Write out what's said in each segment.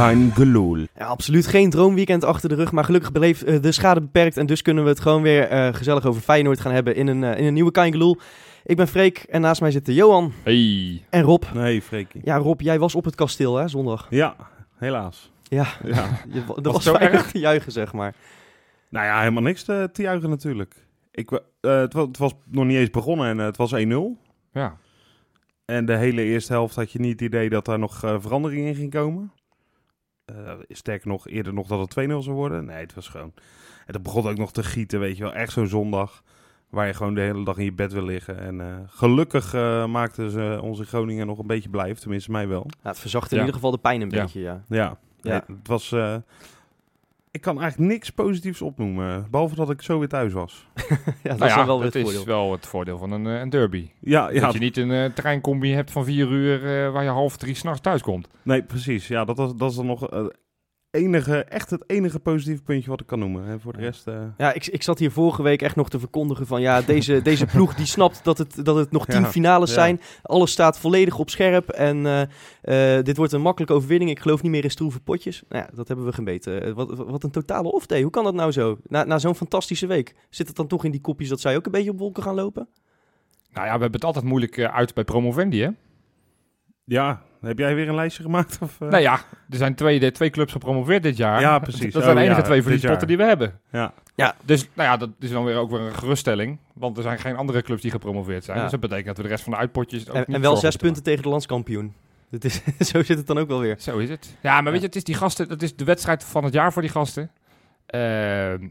Kein gelul. Ja, absoluut geen droomweekend achter de rug, maar gelukkig bleef eh, de schade beperkt. En dus kunnen we het gewoon weer eh, gezellig over Feyenoord gaan hebben in een, eh, in een nieuwe Kaingeloel. Ik ben Freek en naast mij zitten Johan Hey. en Rob. Nee, Freekie. Ja, Rob, jij was op het kasteel hè, zondag. Ja, helaas. Ja, Ja. je, er Was zo weinig te juichen, zeg maar. nou ja, helemaal niks te, te juichen natuurlijk. Ik, eh, het, was, het was nog niet eens begonnen en het was 1-0. Ja. En de hele eerste helft had je niet het idee dat daar nog eh, verandering in ging komen. Eh sterker nog, eerder nog dat het 2-0 zou worden. Nee, het was gewoon... En het begon ook nog te gieten, weet je wel. Echt zo'n zondag waar je gewoon de hele dag in je bed wil liggen. En eh, gelukkig eh, maakten ze onze Groningen nog een beetje blijf. Tenminste, mij wel. Ja, het verzacht in Ja. ieder geval de pijn een Ja. beetje, ja. Ja, Ja. Nee, het was... ik kan eigenlijk niks positiefs opnoemen. Behalve dat ik zo weer thuis was. ja dat Nou is ja, dan wel weer het is voordeel. wel het voordeel van een, eh, een derby. Ja, ja Dat je niet een eh, treincombi hebt van vier uur eh, waar je half drie s'nachts thuis komt. nee, precies. Ja, dat, was, dat is dan nog enige, echt het enige positieve puntje wat ik kan noemen. En voor de rest... eh, Ja, ik, ik zat hier vorige week echt nog te verkondigen van ja, deze, deze ploeg die snapt dat het, dat het nog tien Ja, finales ja. zijn. Alles staat volledig op scherp en eh, eh, dit wordt een makkelijke overwinning. Ik geloof niet meer in stroeve potjes. Nou ja, dat hebben we gemeten. Wat, wat een totale off-day. Hoe kan dat nou zo? Na, na zo'n fantastische week. Zit het dan toch in die kopjes dat zij ook een beetje op wolken gaan lopen? Nou ja, we hebben het altijd moeilijk uit bij Promovendi, hè? ja, heb jij weer een lijstje gemaakt? Of, eh? Nou ja, er zijn twee, de, twee clubs gepromoveerd dit jaar. Ja, precies. Dat zijn de Oh, enige ja, twee verliespotten die we hebben. Ja. Dus nou ja, dat is dan weer ook weer een geruststelling. Want er zijn geen andere clubs die gepromoveerd zijn. Ja. Dus dat betekent dat we de rest van de uitpotjes ook En, niet en wel zes punten tegen de landskampioen. Dat is, zo zit het dan ook wel weer. Zo is het. Ja, maar weet je, het is die gasten, dat is de wedstrijd van het jaar voor die gasten. Ehm,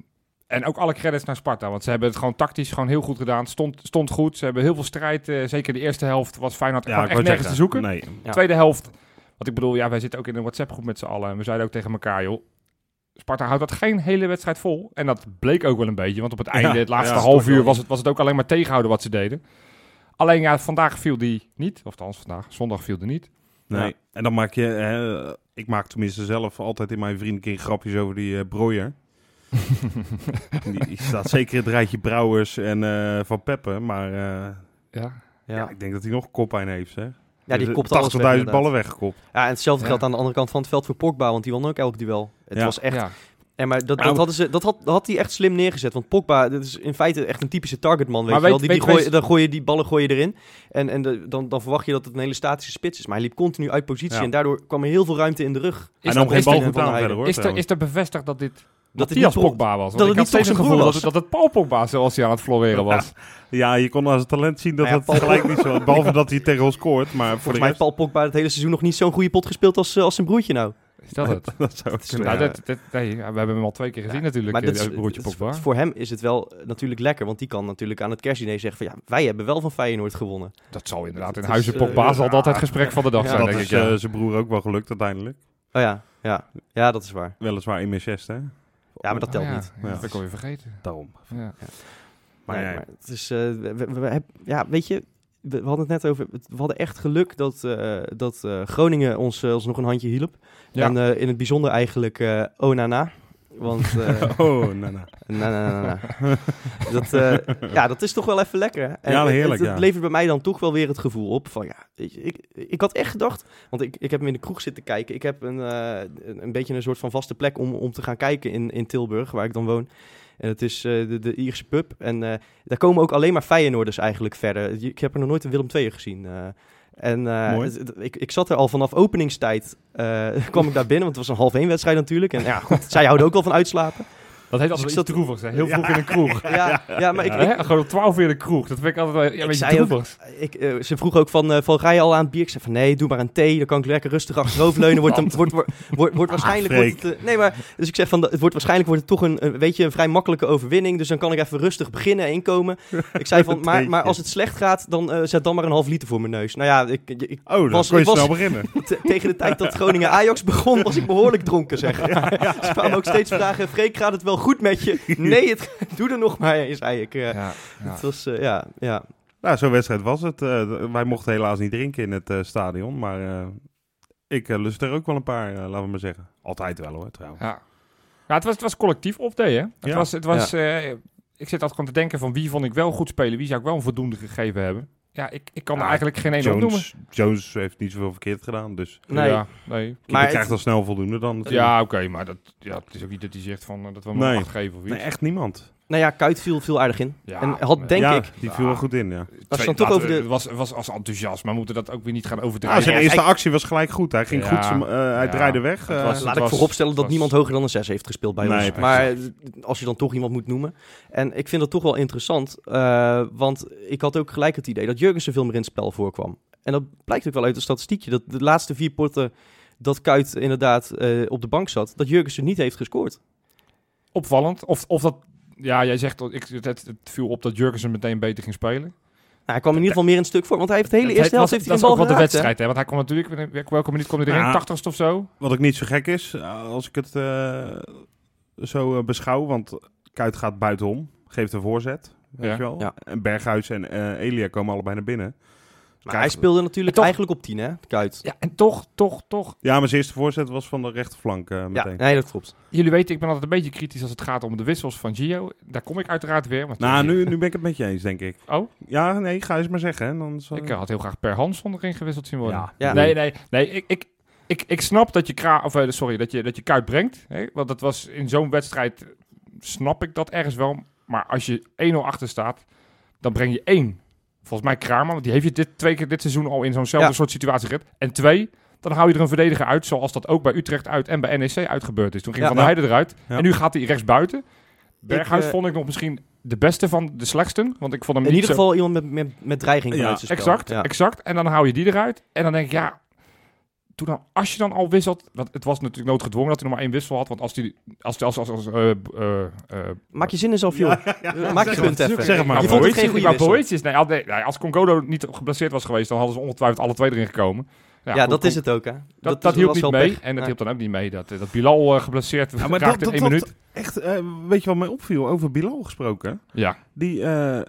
en ook alle credits naar Sparta, want ze hebben het gewoon tactisch gewoon heel goed gedaan. Stond, stond goed, ze hebben heel veel strijd. eh, zeker de eerste helft was Feyenoord Ja, echt nergens te zoeken. Nee. Ja. Tweede helft, want ik bedoel, ja, wij zitten ook in een WhatsApp-groep met z'n allen. En we zeiden ook tegen elkaar, joh, Sparta houdt dat geen hele wedstrijd vol. En dat bleek ook wel een beetje, want op het einde, het laatste ja, half uur, was het, was het ook alleen maar tegenhouden wat ze deden. Alleen ja, vandaag viel die niet. Of althans vandaag, zondag viel die niet. Nee. Ja. En dan maak je... hè, ik maak tenminste zelf altijd in mijn vriendenkring grapjes over die eh Breuer. die, die staat zeker in het rijtje Brouwers en eh, Van Peppen. Maar eh, Ja. ja. Ja, ik denk dat hij nog koppijn heeft, zeg. ja die Dus, kopt eh, alles weg, 80.000 inderdaad. ballen weggekopt. Ja, en hetzelfde Ja. geldt aan de andere kant van het veld voor Pogba, want die won ook elk duel. Het Ja. was echt Ja. En maar dat, dat, hadden ze, dat had, dat had hij echt slim neergezet. Want Pogba, dat is in feite echt een typische targetman. Weet Maar je wel. weet- Die, die gooi, dan gooi je die ballen gooi je erin. En, en de, dan, dan verwacht je dat het een hele statische spits is. Maar hij liep continu uit positie. Ja. En daardoor kwam er heel veel ruimte in de rug. Is nam dat- geen bal goed Van aan verder, hoor. Is er, is er bevestigd dat dit Dat het Matthias niet Pog- Pogba was? Want dat ik het niet steeds een zijn gevoel broer dat het, dat het Paul Pogba zoals hij aan het floreren was. Ja, je kon zijn talent zien dat Nou ja, het Paul- gelijk niet zo... Behalve dat hij tegen ons scoort, maar voor de mij heeft. Paul Pogba het hele seizoen nog niet zo'n goede pot gespeeld als, eh, als zijn broertje nou. Is dat het? dat zou is kunnen. Nou, dat, dat, nee, we hebben hem al twee keer gezien natuurlijk, maar eh, dat is- broertje is- Pogba. voor hem is het wel eh, natuurlijk lekker. Want die kan natuurlijk aan het kerstdiner zeggen van... Ja, wij hebben wel van Feyenoord gewonnen. Dat zal inderdaad in huizen is, Pogba zal dat het gesprek van de dag zijn, dat denk is ik. Ja. eh, zijn broer ook wel gelukt uiteindelijk. Oh ja, ja. Ja, dat is waar. Weliswaar in Manchester, hè? Ja, maar dat telt Oh, ja. niet. Ja, dat ik alweer vergeten. Daarom. Ja. Maar maar het is, eh, we, we- we heb- ja, weet je, we, we hadden het net over, we hadden echt geluk dat, eh, dat eh, Groningen ons, ons nog een handje hielp. Ja. En eh, in het bijzonder eigenlijk eh Onana. Want, eh, Oh, nou, nou. na, na, na, na. Dat, eh, ja, dat is toch wel even lekker. En Ja, het- heerlijk, Het, het ja. levert bij mij dan toch wel weer het gevoel op van, ja, weet je, ik, ik had echt gedacht, want ik, ik heb hem in de kroeg zitten kijken. Ik heb een, eh, een, beetje een soort van vaste plek om, om te gaan kijken in, in Tilburg, waar ik dan woon. En het is de, de Ierse pub. En daar komen ook alleen maar Feyenoorders eigenlijk verder. Ik heb er nog nooit een Willem II gezien. En eh, ik, ik zat er al vanaf openingstijd. eh, kwam ik daar binnen, want het was een half één wedstrijd natuurlijk. En ja, goed, zij houden ook wel van uitslapen. Dat heet Dus altijd ik iets droevigs, hè? Heel vroeg in een kroeg. Ja, ja maar ik, ik, Hè? Gewoon op 12 uur in de kroeg. Dat vind ik altijd wel ja, een Ik beetje ook- ik, eh, ze vroeg ook van, eh, van, ga je al aan het bier? Ik zei van, nee, doe maar een thee. Dan kan ik lekker rustig achteroverleunen. Wordt, wordt, wordt, wordt, wordt waarschijnlijk... Wordt het, eh, nee, maar, dus ik zeg van, het wordt waarschijnlijk wordt het toch een, een, weet je, een vrij makkelijke overwinning. Dus dan kan ik even rustig beginnen en inkomen. Ik zei van, maar, maar als het slecht gaat, dan zet dan maar een half liter voor mijn neus. Nou ja, ik, ik, Oh, dan Was- kon je was- snel beginnen. te- tegen de tijd dat Groningen Ajax begon, was ik behoorlijk dronken, zeg. Ze kwamen ook steeds vragen, Freek, gaat het wel goed met je? Nee, het, doe er nog maar, zei ik. eh. Ja, ja. Het was, eh, ja, ja. Nou, zo'n wedstrijd was het. Eh, wij mochten helaas niet drinken in het eh, stadion, maar eh, ik lust er ook wel een paar, eh, laten we maar zeggen. Altijd wel hoor, trouwens. Ja. Ja, het was, het was collectief off-day, hè? Het Ja. was, het was, eh, ik zit altijd gewoon te denken van wie vond ik wel goed spelen, wie zou ik wel een voldoende gegeven hebben. Ja, ik, ik kan er eigenlijk geen ene opnoemen. Jones, Jones heeft niet zoveel verkeerd gedaan, dus Nee. Ja, nee. maar krijgt het- al snel voldoende dan. natuurlijk. Ja, oké, maar dat, ja, het is ook niet dat hij zegt van, eh, dat we hem Nee. geven of iets. Nee, echt niemand. Nou ja, Kuit viel, viel aardig in. Ja, en had, denk ja, ik... die viel wel goed in, ja. Als je Twee- dan toch over de- Het was, was als enthousiast, maar moeten dat ook weer niet gaan Nou, overdrijven. zijn ja, eerste hij- actie was gelijk goed. Hij ging Ja. goed, zijn- eh, hij Ja. draaide weg. Het eh, was- Laat het ik vooropstellen dat was- niemand hoger dan een 6 heeft gespeeld bij Nee, ons. precies. Maar eh, als je dan toch iemand moet noemen. En ik vind dat toch wel interessant. eh, want ik had ook gelijk het idee dat Jurgensen veel meer in het spel voorkwam. En dat blijkt ook wel uit het statistiekje. Dat de laatste vier potten dat Kuit inderdaad eh, op de bank zat, dat Jurgensen niet heeft gescoord. opvallend. Of, of dat, ja, jij zegt, dat ik, het, het viel op dat Jurgensen meteen beter ging spelen. Nou, hij kwam in ieder geval meer in het stuk voor, want hij heeft de hele eerste helft heeft hij dat een is ook wel de wedstrijd, hè? Want hij kwam natuurlijk, welke- minuut kwam hij erin? Ja. 80ste of zo? Wat ook niet zo gek is, eh, als ik het eh, zo eh, beschouw, want Kuit gaat buitenom, geeft een voorzet, weet Ja. je wel. Ja. En Berghuis en eh, Elia komen allebei naar binnen. Maar hij speelde natuurlijk Toch- eigenlijk op 10, hè, Kuit. Ja, en toch, toch, toch. Ja, maar zijn eerste voorzet was van de rechterflank eh, Ja, meteen. nee, dat klopt. Jullie weten, ik ben altijd een beetje kritisch als het gaat om de wissels van Gio. Daar kom ik uiteraard weer. Want Nou, nu, nu ben ik het met je eens, denk ik. Oh, Ja, nee, ga eens maar zeggen. Hè. Dan zal- ik eh, had heel graag per Hansson erin gewisseld zien worden. Ja. Ja. Nee, nee, nee. Ik, ik, ik, ik snap dat je, kra of, eh, sorry, dat je, dat je kuit brengt. Hè? Want dat was in zo'n wedstrijd, snap ik dat ergens wel. Maar als je 1-0 achter staat, dan breng je één. Volgens mij Kramer, want die heeft je dit, twee keer dit seizoen al in zo'nzelfde Ja. soort situatie gezet. En twee, dan hou je er een verdediger uit, zoals dat ook bij Utrecht uit en bij NEC uitgebeurd is. Toen ging Ja. Van der Heijden eruit en nu gaat hij rechts buiten. Berghuis eh, vond ik nog misschien de beste van de slechtsten, want ik vond hem In ieder zo- geval iemand met, met, met dreiging Ja. Exact, Ja. exact. En dan hou je die eruit. En dan denk ik, ja, toen dan, als je dan al wisselt, want het was natuurlijk noodgedwongen dat hij nog maar één wissel had, want als die, als, als, als, als, eh, eh, eh, Maak je zin eens af, joh. Ja, Maak je zeg punt even. Zeg maar. Je vond het geen goede. Boetjes- nee, nee, nee, als Congodo niet geblesseerd was geweest, dan hadden ze ongetwijfeld alle twee erin gekomen. Ja, goed, dat is het ook, hè. Dat, dat, hielp was niet mee. pech. En dat Nee. hielp dan ook niet mee dat, dat Bilal eh, geblesseerd Ja, maar raakte dat, in dat, één minuut. echt, eh, weet je wat mij opviel over Bilal gesproken? Ja. Die eh,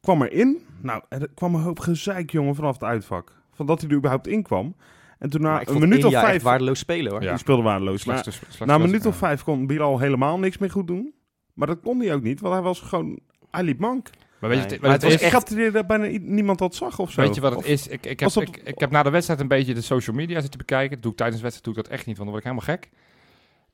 kwam erin. Nou, er kwam een hoop gezeik, jongen, vanaf het uitvak. Van dat hij er überhaupt in kwam. En toen Maar na een minuut of echt vijf... waardeloos spelen, hoor. Ja. Die speelde waardeloos. Maar na een minuut of vijf kon Bilal helemaal niks meer goed doen. Maar dat kon hij ook niet, want hij was gewoon... Hij liep mank. Maar weet je, Nee, het- maar maar het het was Ik er dat bijna niemand dat zag of zo. Weet je wat het Of- is? Ik, ik, heb, dat- ik, ik heb na de wedstrijd een beetje de social media zitten bekijken. Dat doe ik tijdens de wedstrijd doe ik dat echt niet, want dan word ik helemaal gek.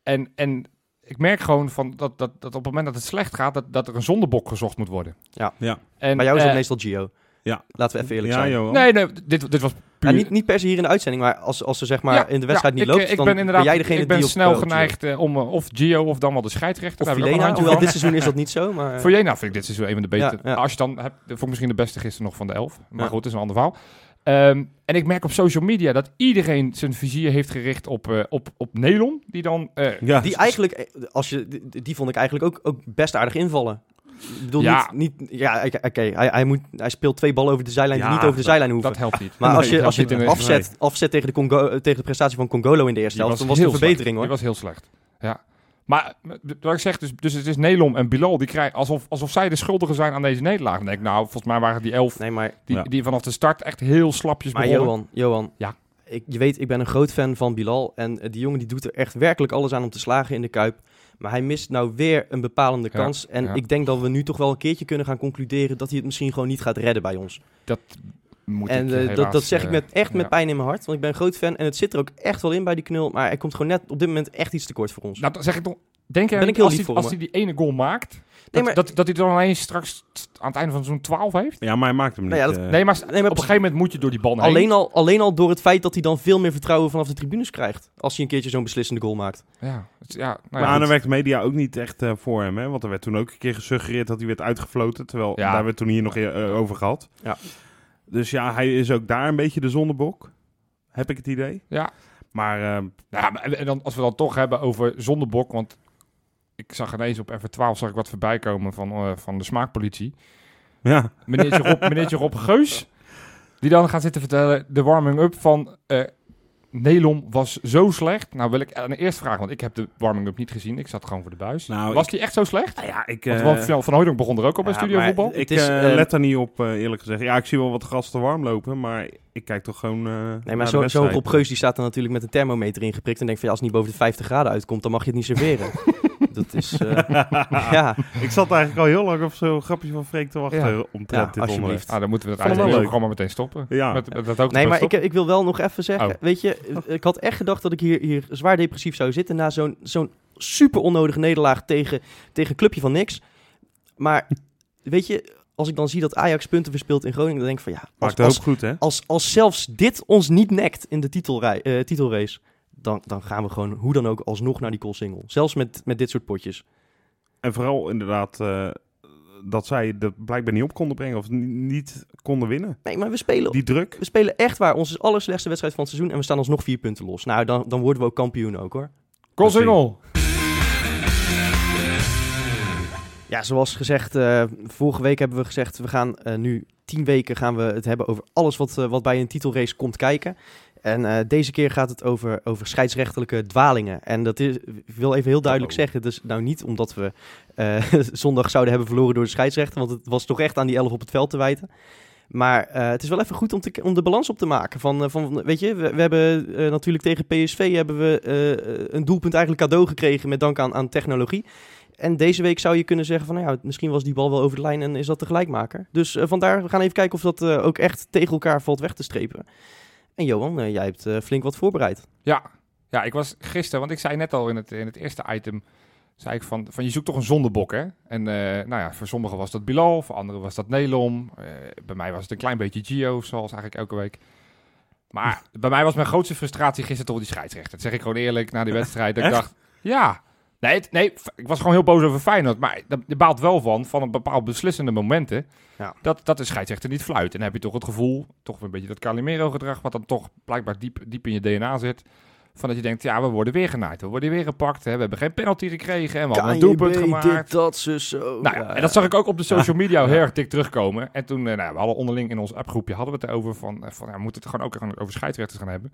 En, en ik merk gewoon van dat, dat, dat op het moment dat het slecht gaat, dat, dat er een zondebok gezocht moet worden. Ja. Ja. En, Bij jou is dat eh, meestal Gio. Ja. Laten we even eerlijk Ja, zijn. Johan. Nee, nee, dit, dit was puur... Ja, niet, niet per se hier in de uitzending, maar als, als ze zeg maar Ja, in de wedstrijd ja, niet ik, loopt, ik dan ben inderdaad, jij degene ik ben die snel eh, geneigd eh, om, eh, of Gio of dan wel de scheidsrechter. Of handje hoewel dit seizoen is dat niet zo, maar... Voor Jena vind ik dit seizoen een van de betere. Ja, ja. Als je dan hebt, vond ik misschien de beste gisteren nog van de elf. Maar Ja. goed, dat is een ander verhaal. Ehm, en ik merk op social media dat iedereen zijn vizier heeft gericht op, eh, op, op Nelon. Die dan... eh, Ja. Die eigenlijk, eh, als je, die, die vond ik eigenlijk ook, ook best aardig invallen. Ik bedoel, Ja. niet, niet... Ja, oké, hij, hij, moet, hij speelt twee ballen over de zijlijn die niet over de dat- zijlijn hoeven. dat helpt niet. maar Nee, als je, als je het afzet, afzet tegen, de Congo, tegen de prestatie van Congolo in de eerste helft, dan was het een heel verbetering slecht. hoor. Die was heel slecht. Ja. Maar wat ik zeg, dus, dus het is Nelom en Bilal, die krijgen alsof, alsof zij de schuldigen zijn aan deze nederlaag. Dan denk ik, nou, volgens mij waren die elf Nee, maar, die, Ja. die vanaf de start echt heel slapjes maar begonnen. Johan, Johan Ja. ik, je weet, ik ben een groot fan van Bilal. En eh, die jongen die doet er echt werkelijk alles aan om te slagen in de Kuip. Maar hij mist nou weer een bepalende Ja, kans. En ja. ik denk dat we nu toch wel een keertje kunnen gaan concluderen dat hij het misschien gewoon niet gaat redden bij ons. Dat moet En ik helaas, dat, dat zeg ik eh, met, echt met ja. pijn in mijn hart. Want ik ben een groot fan en het zit er ook echt wel in bij die knul. Maar hij komt gewoon net op dit moment echt iets te kort voor ons. Nou, dan zeg ik toch, denk jij Ben ik niet heel als lief hij voor als hij die ene goal maakt, Nee, dat, maar- dat, dat hij dan alleen straks aan het einde van zo'n 12 heeft? Ja, maar hij maakt hem niet. Nou ja, dat- eh. Nee, maar, Nee, maar op een gegeven moment moet je door die bal heen. alleen, al, alleen al door het feit dat hij dan veel meer vertrouwen vanaf de tribunes krijgt. Als hij een keertje zo'n beslissende goal maakt. Ja, het, ja, nou maar ja, aan goed. de werkt de media ook niet echt eh, voor hem, hè? Want er werd toen ook een keer gesuggereerd dat hij werd uitgefloten. Terwijl Ja. daar werd toen hier nog eh, over gehad. Ja. Dus ja, hij is ook daar een beetje de zondebok. Heb ik het idee. Ja. Maar eh, Ja, maar en dan, als we dan toch hebben over zondebok, want ik zag ineens op F12 zag ik wat voorbij komen van, eh, van de smaakpolitie. ja, Meneertje Rob, meneertje Rob Geus, die dan gaat zitten vertellen de warming-up van eh Nelom was zo slecht. Nou wil ik aan de eerste vragen, want ik heb de warming-up niet gezien. Ik zat gewoon voor de buis. Nou, was ik- die echt zo slecht? nou ja, ik... Want eh, Van, van, Hooydonk begon er ook al bij ja, Studio Voetbal. Ik Het is, let er niet op, eh, eerlijk gezegd. Ja, ik zie wel wat gasten warm lopen, maar ik kijk toch gewoon. eh, Nee, maar zo- zo'n. Rob Geus die staat er natuurlijk met een thermometer ingeprikt. En denkt van ja, als het niet boven de 50 graden uitkomt, dan mag je het niet serveren. Dat is, eh, ja, Ik zat eigenlijk al heel lang op zo'n grapje van Freek te wachten Ja. omtrent Ja, dit alsjeblieft. Ah, dan moeten we het eigenlijk maar meteen stoppen. Ja. Met, met dat ook Nee, maar ik, ik wil wel nog even zeggen, Oh. weet je, ik had echt gedacht dat ik hier, hier zwaar depressief zou zitten na zo'n zo'n super onnodige nederlaag tegen, tegen een clubje van niks. Maar weet je, als ik dan zie dat Ajax punten verspeelt in Groningen, dan denk ik van ja, als, Maakt de hoop als, goed, hè? als, als zelfs dit ons niet nekt in de titelrij, eh, titelrace, dan, dan gaan we gewoon hoe dan ook alsnog naar die single. Zelfs met, met dit soort potjes. En vooral inderdaad eh, dat zij dat blijkbaar niet op konden brengen of ni- niet konden winnen. Nee, maar we spelen, Die druk. we spelen echt waar onze allerslechtste wedstrijd van het seizoen en we staan alsnog vier punten los. Nou, dan, dan worden we ook kampioen ook hoor. Goal single! Ja, zoals gezegd, eh, vorige week hebben we gezegd, we gaan eh, nu tien weken gaan we het hebben over alles wat, eh, wat bij een titelrace komt kijken. En deze keer gaat het over, over scheidsrechtelijke dwalingen. En dat is, ik wil even heel duidelijk Uh-oh. zeggen, dus nou niet omdat we zondag zouden hebben verloren door de scheidsrechter, want het was toch echt aan die elf op het veld te wijten. Maar het is wel even goed om, te, om de balans op te maken. Van, van, weet je, we, we hebben natuurlijk tegen PSV hebben we een doelpunt eigenlijk cadeau gekregen met dank aan, aan technologie. En deze week zou je kunnen zeggen van, nou ja, misschien was die bal wel over de lijn en is dat de gelijkmaker. Dus eh, vandaar, we gaan even kijken of dat eh, ook echt tegen elkaar valt weg te strepen. En Johan, eh, jij hebt flink wat voorbereid. Ja. ja, ik was gisteren, want ik zei net al in het, in het eerste item, zei ik van, van je zoekt toch een zondebok, hè? En nou ja, voor sommigen was dat Bilal, voor anderen was dat Nelom. Bij mij was het een klein beetje Gio, zoals eigenlijk elke week. Maar bij mij was mijn grootste frustratie gisteren toch die scheidsrechter. Dat zeg ik gewoon eerlijk na die wedstrijd. Dat ik dacht, ja, nee, het- nee, ik was gewoon heel boos over Feyenoord. Maar dat- je baalt wel van, van een bepaald beslissende momenten, Ja. dat, dat de scheidsrechter niet fluit. En dan heb je toch het gevoel, toch een beetje dat Calimero-gedrag, wat dan toch blijkbaar diep, diep in je DNA zit. Van dat je denkt, ja, we worden weer genaaid. We worden weer gepakt. Hè. We hebben geen penalty gekregen en we hadden een doelpunt gemaakt. dit, dat, ze zo. Nou ja, en dat zag ik ook op de social media heel erg dik terugkomen. En toen, eh, nou, we hadden onderling in ons appgroepje hadden we het erover van, eh, van ja, we moeten het gewoon ook over scheidsrechters gaan hebben.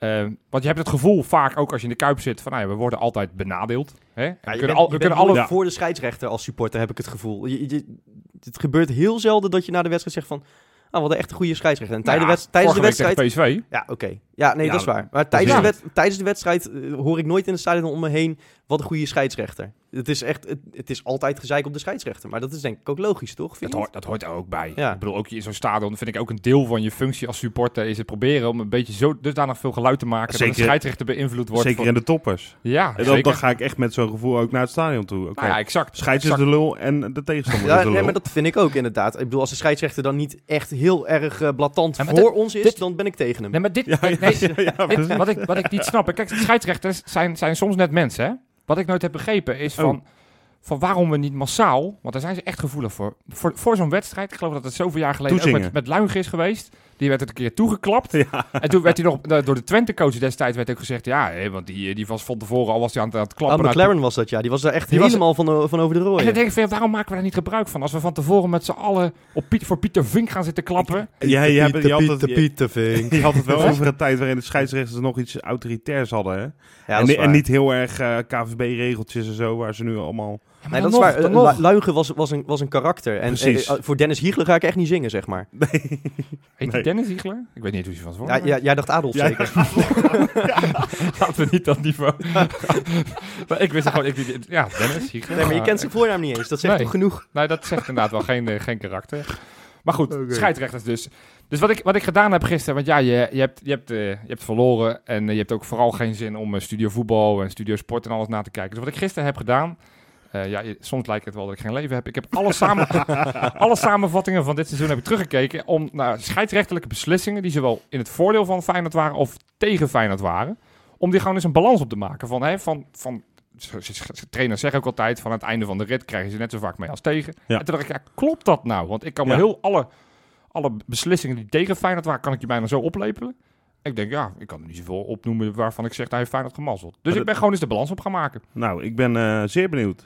Eh, want je hebt het gevoel vaak ook als je in de kuip zit van, nou ja, we worden altijd benadeeld. Hè? Ja, we kunnen, al, we kunnen alle... voor de scheidsrechter als supporter, heb ik het gevoel. Je, je- het gebeurt heel zelden dat je na de wedstrijd zegt van... Ah, we hadden echt een goede scheidsrechter. En tijdens, Nou de, ja, wedst- tijdens de wedstrijd... PSV. Ja, oké. Ja, nee, Ja, dat is waar. Maar tijdens, de, wed- tijdens de wedstrijd eh, hoor ik nooit in het stadion om me heen... wat een goede scheidsrechter. Het is echt... Het, het is altijd gezeik op de scheidsrechter. Maar dat is denk ik ook logisch, toch? Vind Dat hoort, dat hoort er ook bij. Ja. Ik bedoel, ook in zo'n stadion vind ik ook een deel van je functie als supporter is het proberen om een beetje zo dusdanig veel geluid te maken dat Zeker- de scheidsrechter beïnvloed wordt. Zeker in de toppers. Ja, En dan, zeker. dan ga ik echt met zo'n gevoel ook naar het stadion toe. Oké, Nou ja, exact. Scheids is de lul en de tegenstander Ja, is de lul. nee, maar dat vind ik ook inderdaad. Ik bedoel, als de scheidsrechter dan niet echt heel erg eh blatant Ja, voor dit- ons is... dit- dan ben ik tegen hem. Nee, maar dit... Ja, nee, Dit- wat, ik, wat ik niet snap. Kijk, scheidsrechters zijn, zijn soms net mensen. Hè? Wat ik nooit heb begrepen is Oh. van, van waarom we niet massaal... Want daar zijn ze echt gevoelig voor. Voor, voor zo'n wedstrijd, ik geloof dat het zoveel jaar geleden ook met, met Luing is geweest. Die werd het een keer toegeklapt. Ja. En toen werd hij nog eh, door de Twente-coach destijds werd ook gezegd... Ja, hè, want die, die was van tevoren al was hij aan het, aan het Ah, klappen. naar- McLaren was dat, ja. Die was daar echt Die was- helemaal van, van over de en rooien. dan denk ik van, ja, waarom maken we daar niet gebruik van? Als we van tevoren met z'n allen op Piet, voor Pieter Vink gaan zitten klappen. Ja, je, hebt, je, had het, je, Pietervink. je had het wel over een tijd waarin de scheidsrechters nog iets autoritairs hadden. Hè? Ja, en, en niet heel erg eh, KVB-regeltjes en zo, waar ze nu allemaal... Ja, Nee, maar dat is waar. Eh. Lu- Luigen was, was, een, was een karakter. En Precies. eh, eh, voor Dennis Hiegler ga ik echt niet zingen, zeg maar. Heet Nee. Dennis Ziegler? Ik weet niet hoe hij van Ja, ja, jij dacht Adolf Ja. zeker? Laten we niet dat niveau. maar ik wist gewoon, ik, ja, Dennis Ziegler. Nee, maar je kent zijn voornaam niet eens. Dat zegt Nee. toch genoeg? Nee, dat zegt inderdaad wel geen, geen karakter. Maar goed, scheidsrechters dus. Dus wat ik, wat ik gedaan heb gisteren, want ja, je, je, hebt, je, hebt, eh, je hebt verloren en je hebt ook vooral geen zin om studio voetbal en studio sport en alles na te kijken. Dus wat ik gisteren heb gedaan, eh, ja, soms lijkt het wel dat ik geen leven heb. Ik heb alle, samen, alle samenvattingen van dit seizoen heb ik teruggekeken om naar scheidsrechtelijke beslissingen die zowel in het voordeel van Feyenoord waren of tegen Feyenoord waren, om die gewoon eens een balans op te maken. Van, hè, van, van trainers zeggen ook altijd, van het einde van de rit krijgen ze net zo vaak mee als tegen. Ja. En toen dacht ik, ja, klopt dat nou? Want ik kan me Ja. heel alle, alle beslissingen die tegen Feyenoord waren, kan ik je bijna zo oplepelen. Ik denk, ja, ik kan er niet zoveel opnoemen waarvan ik zeg, hij heeft Feyenoord gemazzeld. Dus Maar ik dat- ben gewoon eens de balans op gaan maken. Nou, ik ben eh, zeer benieuwd.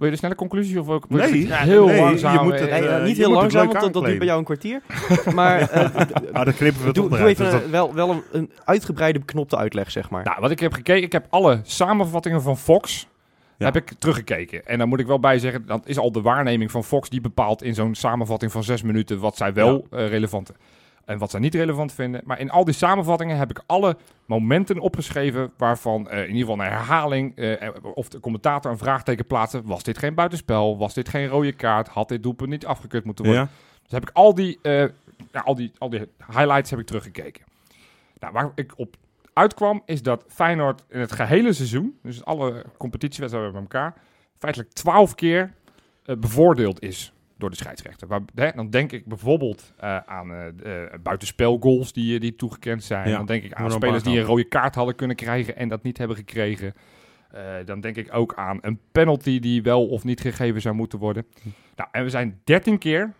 Wil je de snelle conclusie? Of ook, Nee, ja, heel nee, langzaam. je moet eh, het, Nee, eh, eh, niet je heel langzaam, want dat, dat duurt bij jou een kwartier. Maar eh, Ah, dan knippen we het doe, doe even Dus een, wel, wel een, een uitgebreide beknopte uitleg, zeg maar. Nou, wat ik heb gekeken, ik heb alle samenvattingen van Fox Ja. heb ik teruggekeken. En dan moet ik wel bij zeggen, dat is al de waarneming van Fox die bepaalt in zo'n samenvatting van zes minuten wat zij wel eh, relevante. En wat zij niet relevant vinden. Maar in al die samenvattingen heb ik alle momenten opgeschreven waarvan eh, in ieder geval een herhaling eh, of de commentator een vraagteken plaatsen. Was dit geen buitenspel? Was dit geen rode kaart? Had dit doelpunt niet afgekeurd moeten worden? Ja. Dus heb ik al die, eh, ja, al die, al die highlights heb ik teruggekeken. Nou, waar ik op uitkwam is dat Feyenoord in het gehele seizoen, dus alle competitiewedstrijden bij elkaar, feitelijk twaalf keer eh, bevoordeeld is door de scheidsrechter. Waar, hè, dan denk ik bijvoorbeeld eh, aan eh, buitenspelgoals die, die toegekend zijn. Ja, dan denk ik aan er spelers die een rode kaart hadden kunnen krijgen en dat niet hebben gekregen. Dan denk ik ook aan een penalty die wel of niet gegeven zou moeten worden. Nou, en we zijn 13 keer,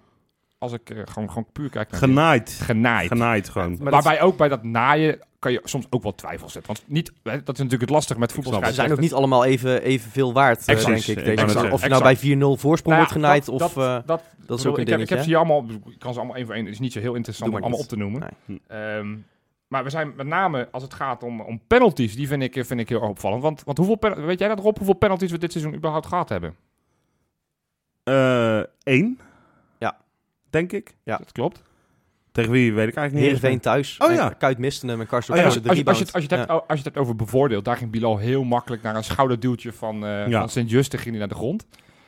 als ik eh, gewoon, gewoon puur kijk naar dit, Genaaid. genaaid. Genaaid gewoon. Maar Waarbij ook bij dat naaien kan je soms ook wel twijfels zetten. Want niet, dat is natuurlijk het lastige met snap Ze zijn ook niet allemaal even, even veel waard, eh, Exact. denk ik. Deze of je nou bij 4-0 voorsprong Nou wordt genaaid, dat- of... dat, eh, dat, dat is bedoel, ook een ik, heb, ik ze hier allemaal, ik kan ze allemaal één voor één, het is niet zo heel interessant om allemaal op te noemen. Nee. Ehm, maar we zijn met name, als het gaat om, om penalties, die vind ik, vind ik heel opvallend. Want, want hoeveel, pen- weet jij dat Rob, hoeveel penalties we dit seizoen überhaupt gehad hebben? Eh Eén. Denk ik. Ja. Dat klopt. Tegen wie weet ik eigenlijk niet. Heerenveen thuis. Oh ja. Kuit miste hem en Karsten Oh ja. Als, je, de als, je, als, je, als, je het hebt, als je het hebt over bevoordeeld, daar ging Bilal heel makkelijk naar een schouderduwtje van, eh Ja. van Sint-Juste, ging hij naar de grond.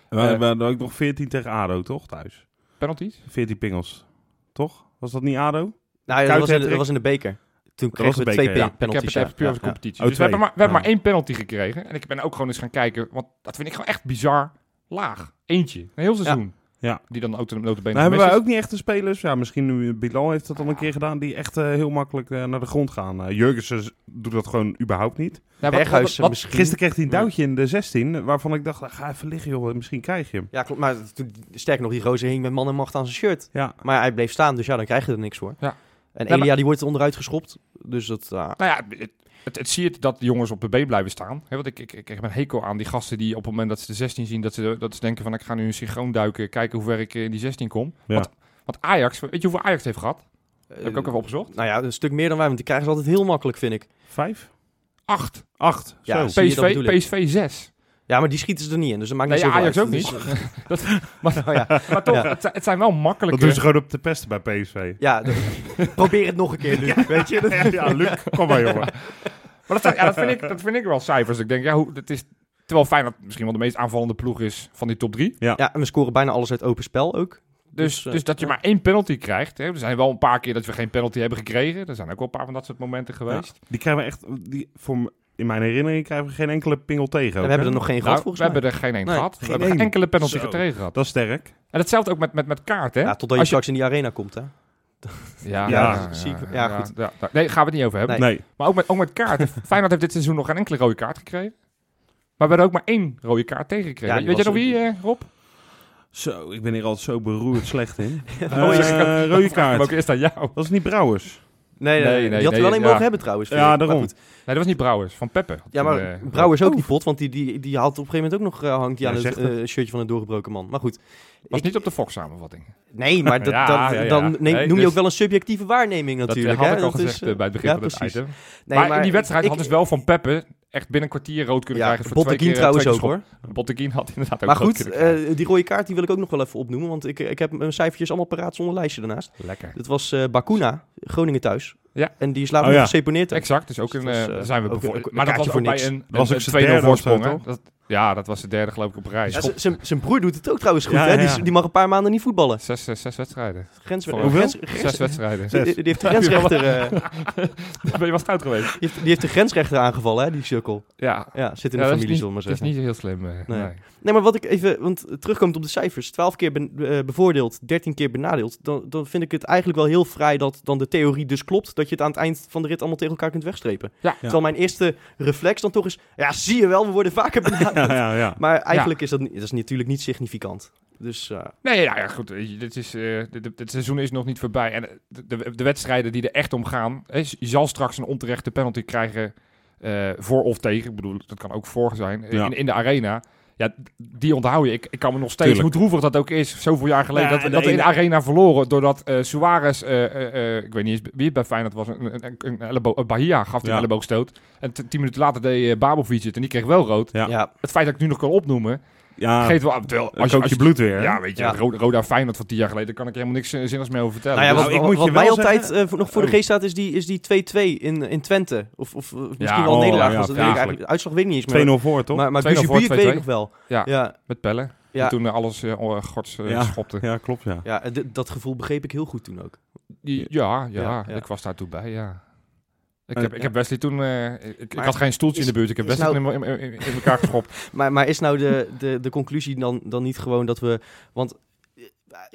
We, we hadden ook nog 14 tegen ADO, toch? Thuis. Penalties? 14 pingels. Toch? Was dat niet ADO? Nou, ja, dat, was in, de- dat was in de beker. Toen kregen we twee ja. pe- Ik heb penalties. het even puur ja. competitie. Oh, dus we hebben, maar, we hebben Ja. maar één penalty gekregen. En ik ben ook gewoon eens gaan kijken, want dat vind ik gewoon echt bizar laag. Eentje. Een heel seizoen. Ja. Die dan ook de notabene Nou hebben wij is. ook niet echt de spelers. Ja, misschien nu Bilal heeft dat al een keer gedaan. Die echt eh, heel makkelijk eh, naar de grond gaan. Eh Jurgensen doet dat gewoon überhaupt niet. Ja, wat- Berghuis wat- wat- misschien. Gisteren kreeg hij een duwtje in de 16. Waarvan ik dacht, ah, ga even liggen joh. Misschien krijg je hem. Ja, klopt. Maar toen, sterker nog, die roze hing met man en macht aan zijn shirt. Ja. Maar hij bleef staan, dus ja, dan krijg je er niks voor. Ja. En maar- Elia, die wordt er onderuit geschopt. Dus dat... ah, Nou ja, het, het, het zie je dat de jongens op de been blijven staan. Hè, want ik, ik, ik heb een hekel aan die gasten die op het moment dat ze de 16 zien, dat ze, dat ze denken van ik ga nu een synchroon duiken, kijken hoe ver ik in die 16 kom. Ja. Want, want Ajax, weet je hoeveel Ajax heeft gehad? Heb ik ook eh, even opgezocht. Nou ja, een stuk meer dan wij, want die krijgen ze altijd heel makkelijk, vind ik. Vijf? Acht. Acht. Ja, PSV. PSV 6. Ja, maar die schieten ze er niet in, dus dat maakt Nee, niet zoveel Ajax uit. ook Dus- niet. dat, maar, Oh, ja. maar toch, Ja. het, zijn- het zijn wel makkelijke... Dat doen ze gewoon op te pesten bij PSV. Ja, probeer het nog een keer nu, weet je. ja, Luc, kom maar jongen. Maar dat, ja, dat, vind ik, dat vind ik wel cijfers. Ik denk, ja, hoe, het is terwijl Feyenoord misschien wel de meest aanvallende ploeg is van die top 3. Ja, en we scoren bijna alles uit open spel ook. Dus, Dus, eh, dus dat je ja. maar één penalty krijgt. Hè. Er zijn wel een paar keer dat we geen penalty hebben gekregen. Er zijn ook wel een paar van dat soort momenten geweest. Die krijgen we echt, die, voor, in mijn herinnering krijgen we geen enkele pingel tegen. Ook, we hebben er nog geen Nou, gehad, we hebben er geen één Nee, gehad. We geen hebben geen één. enkele penalty tegen gehad. Dat is sterk. En hetzelfde ook met, met, met kaart, hè? Ja, totdat je, Als je- straks in die arena komt, hè. Ja, Ja, zie ik- ja, goed. ja, ja. Nee, gaan we het niet over hebben. Nee. Nee. Maar ook met, ook met kaart. Feyenoord heeft dit seizoen nog geen enkele rode kaart gekregen. Maar we hebben ook maar één rode kaart tegengekregen. Weet je nog wie, eh, Rob? Zo, ik ben hier altijd zo beroerd slecht in. Oh, Rode kaart. Maar ook eerst aan jou. Dat is niet Brouwers. Nee, nee, Nee, nee, nee, die had nee, wel een ja. mogen hebben trouwens. Ja, daarom. goed. Nee, dat was niet Brouwers. Van Peppe. Ja, maar Toen, eh, Brouwers ook die pot, want die, die, die haalt op een gegeven moment ook nog, eh, hangt die Ja, aan het zegt het. eh, shirtje van een doorgebroken man. Maar goed. was Ik- niet op de Fox-samenvatting. Nee, maar dat, Ja, dat- ja, ja. dan noem je dus- ook wel een subjectieve waarneming natuurlijk. dat eh, had ik al Dat gezegd is, eh, bij het begin ja, van het item. Nee, maar, in die wedstrijd had dus wel van Peppe echt binnen een kwartier rood kunnen Ja, krijgen. voor twee Botteguin keer, trouwens twee ook hoor. Botteguin had inderdaad ook Maar rood goed, eh, die rode kaart die wil ik ook nog wel even opnoemen, want ik, ik heb mijn cijfertjes allemaal paraat zonder lijstje daarnaast. Lekker. Dat was eh Bakuna, Groningen thuis. Ja. En die is later Oh, ja. geseponeerd. Exact, dus ook Dus dat was, eh, eh, zijn we Maar dat was ook voor bij niks. een, Dat was een, ook een zijn 2-0 derde of zo, voorsprong. Dat, ja, dat was de derde geloof ik op rij. Ja, z- Zijn broer doet het ook trouwens goed, Ja, hè? Die, ja. die mag een paar maanden niet voetballen. Zes, zes, zes wedstrijden. Grens, Voor- grens, Hoeveel? grens- Zes wedstrijden. Zes. Die, die heeft de grensrechter, eh, Ben je wel stout geweest? die, heeft, die heeft de grensrechter aangevallen, hè, die sukkel. Ja. Ja, zit in Ja, de dat familie, zullen maar niet, het is zeggen. niet heel slim. eh, Nee. nee. Nee, maar wat ik even, want terugkomt op de cijfers. 12 keer ben- eh, bevoordeeld, 13 keer benadeeld. Dan, dan vind ik het eigenlijk wel heel vrij dat dan de theorie dus klopt. Dat je het aan het eind van de rit allemaal tegen elkaar kunt wegstrepen. Ja. Terwijl mijn eerste reflex dan toch is, ja zie je wel, we worden vaker benadeeld. Ja, ja, ja. Maar eigenlijk is dat, niet- dat is natuurlijk niet significant. Dus eh, Nee, ja, ja goed. je, Dit is, eh, dit, seizoen is nog niet voorbij. En eh, de, de, de wedstrijden die er echt om gaan. Hè, je zal straks een onterechte penalty krijgen. eh, voor of tegen. Ik bedoel, dat kan ook voor zijn. Ja. In, in de arena. Ja, die onthoud je. Ik, ik kan me nog steeds, Tuurlijk. hoe droevig dat ook is, zoveel jaar geleden, Ja, dat, dat we in de arena verloren doordat eh Suarez, eh, eh, ik weet niet eens wie het bij Feyenoord was, een, een, een, Bahia gaf die Ja. een elleboogstoot. En tien minuten later deed uh, Babovic het en die kreeg wel rood. Ja. ja. Het feit dat ik het nu nog kan opnoemen, Ja, Vergeet wel, terwijl, als je, als je bloed weer. hè? ja, weet je, Ja. Roda, Roda Feyenoord van tien jaar geleden, daar kan ik helemaal niks eh, zinnigs meer over vertellen. Nou ja, Dus- wat, ik wat- moet je wat wel mij altijd voor- nog voor de Oh. geest staat, is die, is die 2-2 in, in Twente. Of, of, of misschien Ja, wel oh, nederlaag. ja, was. dat weet ik eigenlijk, uitslag weet ik niet eens meer. 2-0 voor, toch? Maar, maar 2-0 voor, Bujubi, ik weet ik 2-2. nog wel. Ja. Ja, met pellen. ja, Toen eh, alles oh, gods eh, Ja. schopte. Ja, klopt, ja. ja dat gevoel begreep ik heel goed toen ook. Die- Ja, ja, Ja, ja. ik was daar toen bij, ja. Ik heb, ik heb Wesley toen... eh, ik, ik had geen stoeltje is- in de buurt. Ik heb Wesley nou- in, in, in- in elkaar geschopt. Maar, maar is nou de, de, de conclusie dan, dan niet gewoon dat we... Want eh,